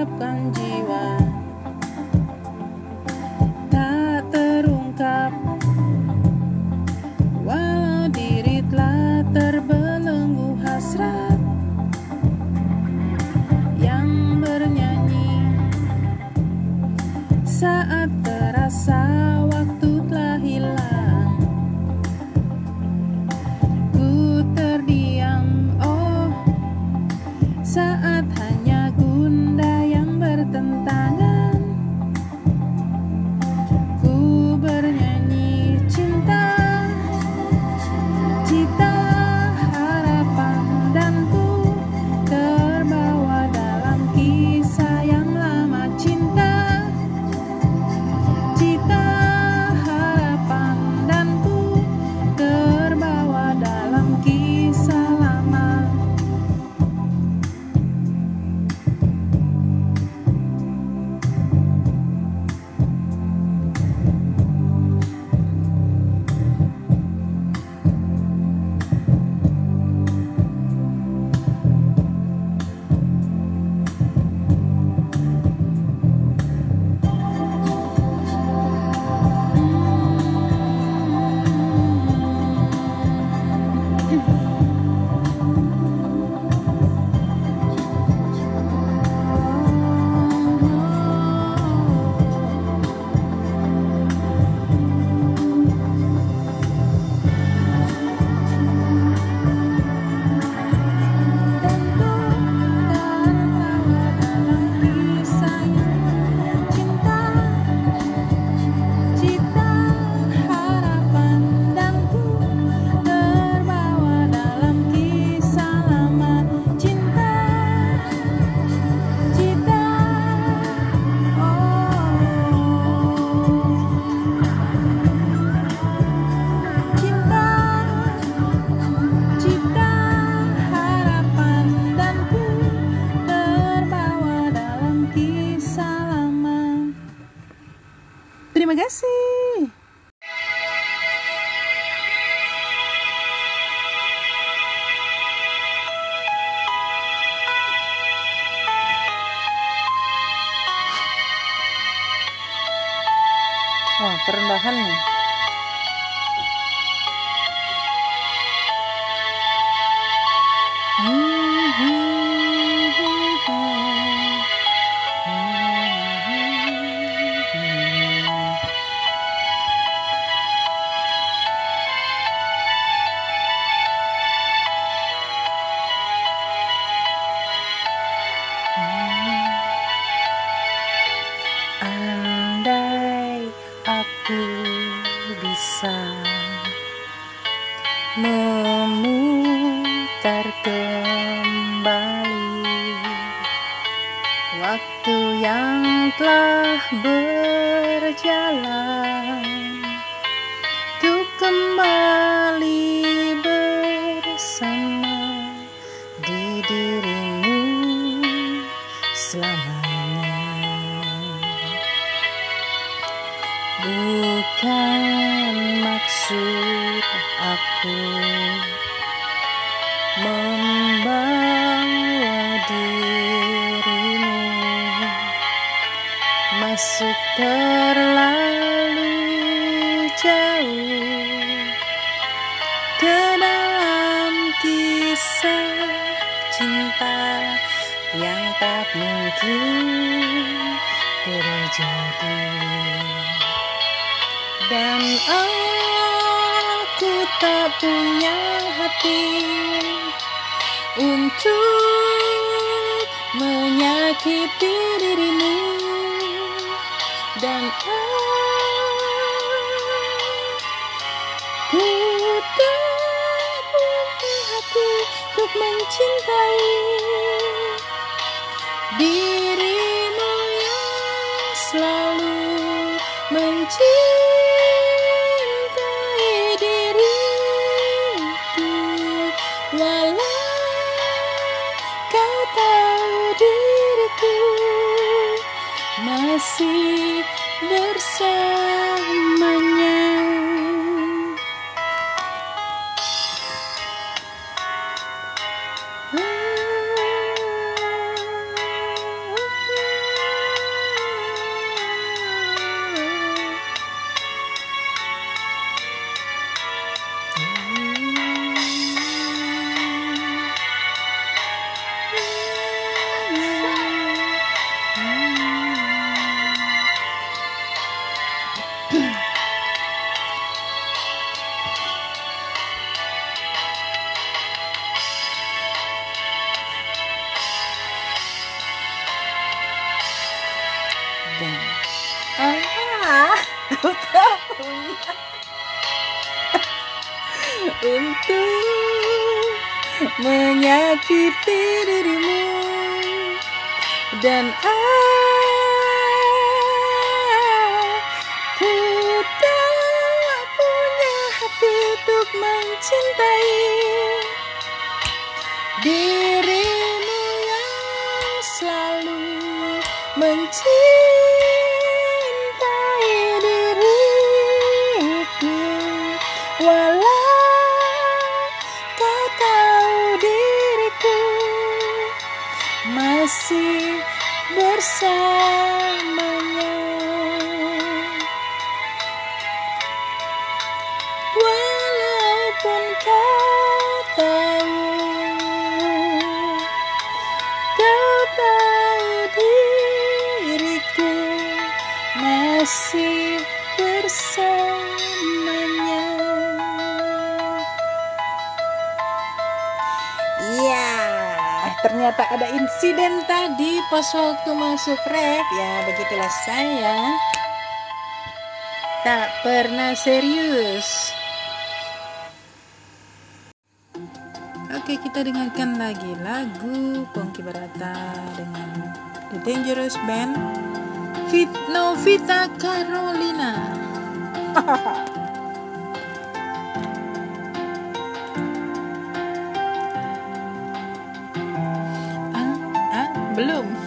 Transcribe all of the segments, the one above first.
up. menyakiti dirimu dan aku tak punya hati untuk mencintai dirimu. Menyakiti dirimu dan aku tak punya hati untuk mencintai dirimu ternyata ada insiden tadi pas waktu masuk ref. Ya, begitulah saya. Tak pernah serius. Oke, kita dengarkan lagi lagu Pongki Barata dengan The Dangerous Band Fit Novita Carolina. belum.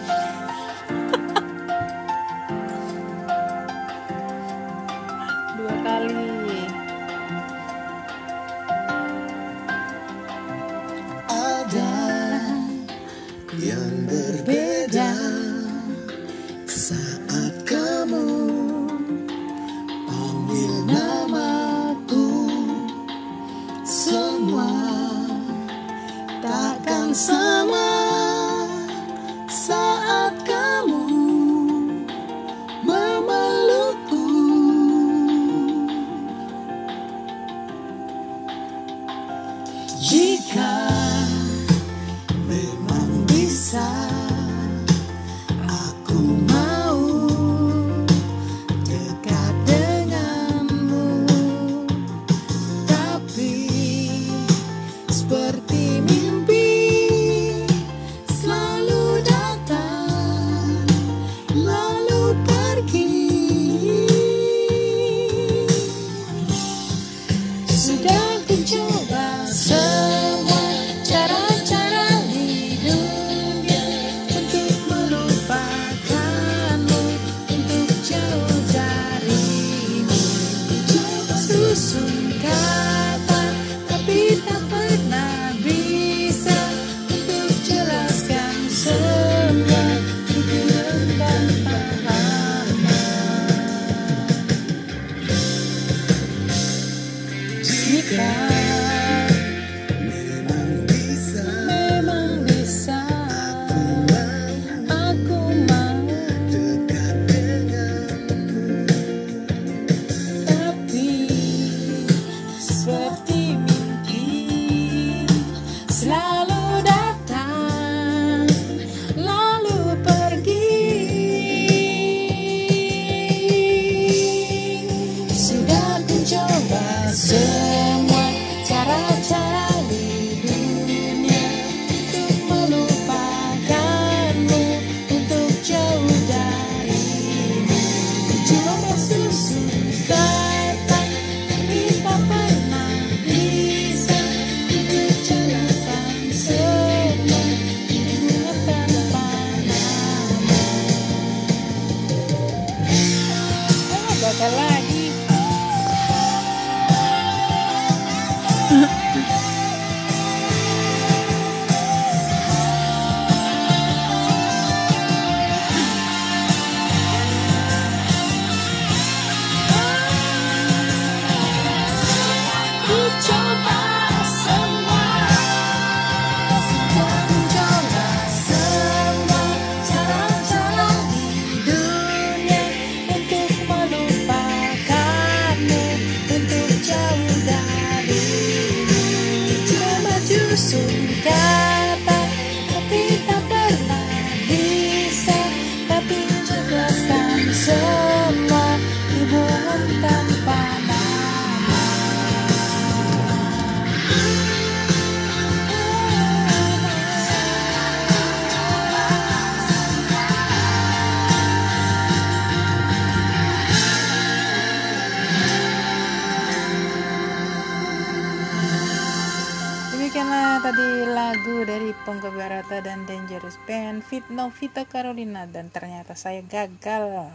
Band Fit Novita Carolina. Dan ternyata saya gagal.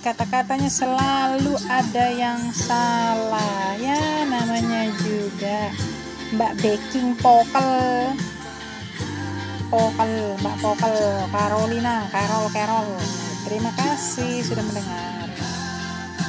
Kata-katanya selalu ada yang salah. Ya namanya juga Mbak Baking Pokel. Pokel Mbak Pokel. Carolina Carol Carol. Terima kasih sudah mendengar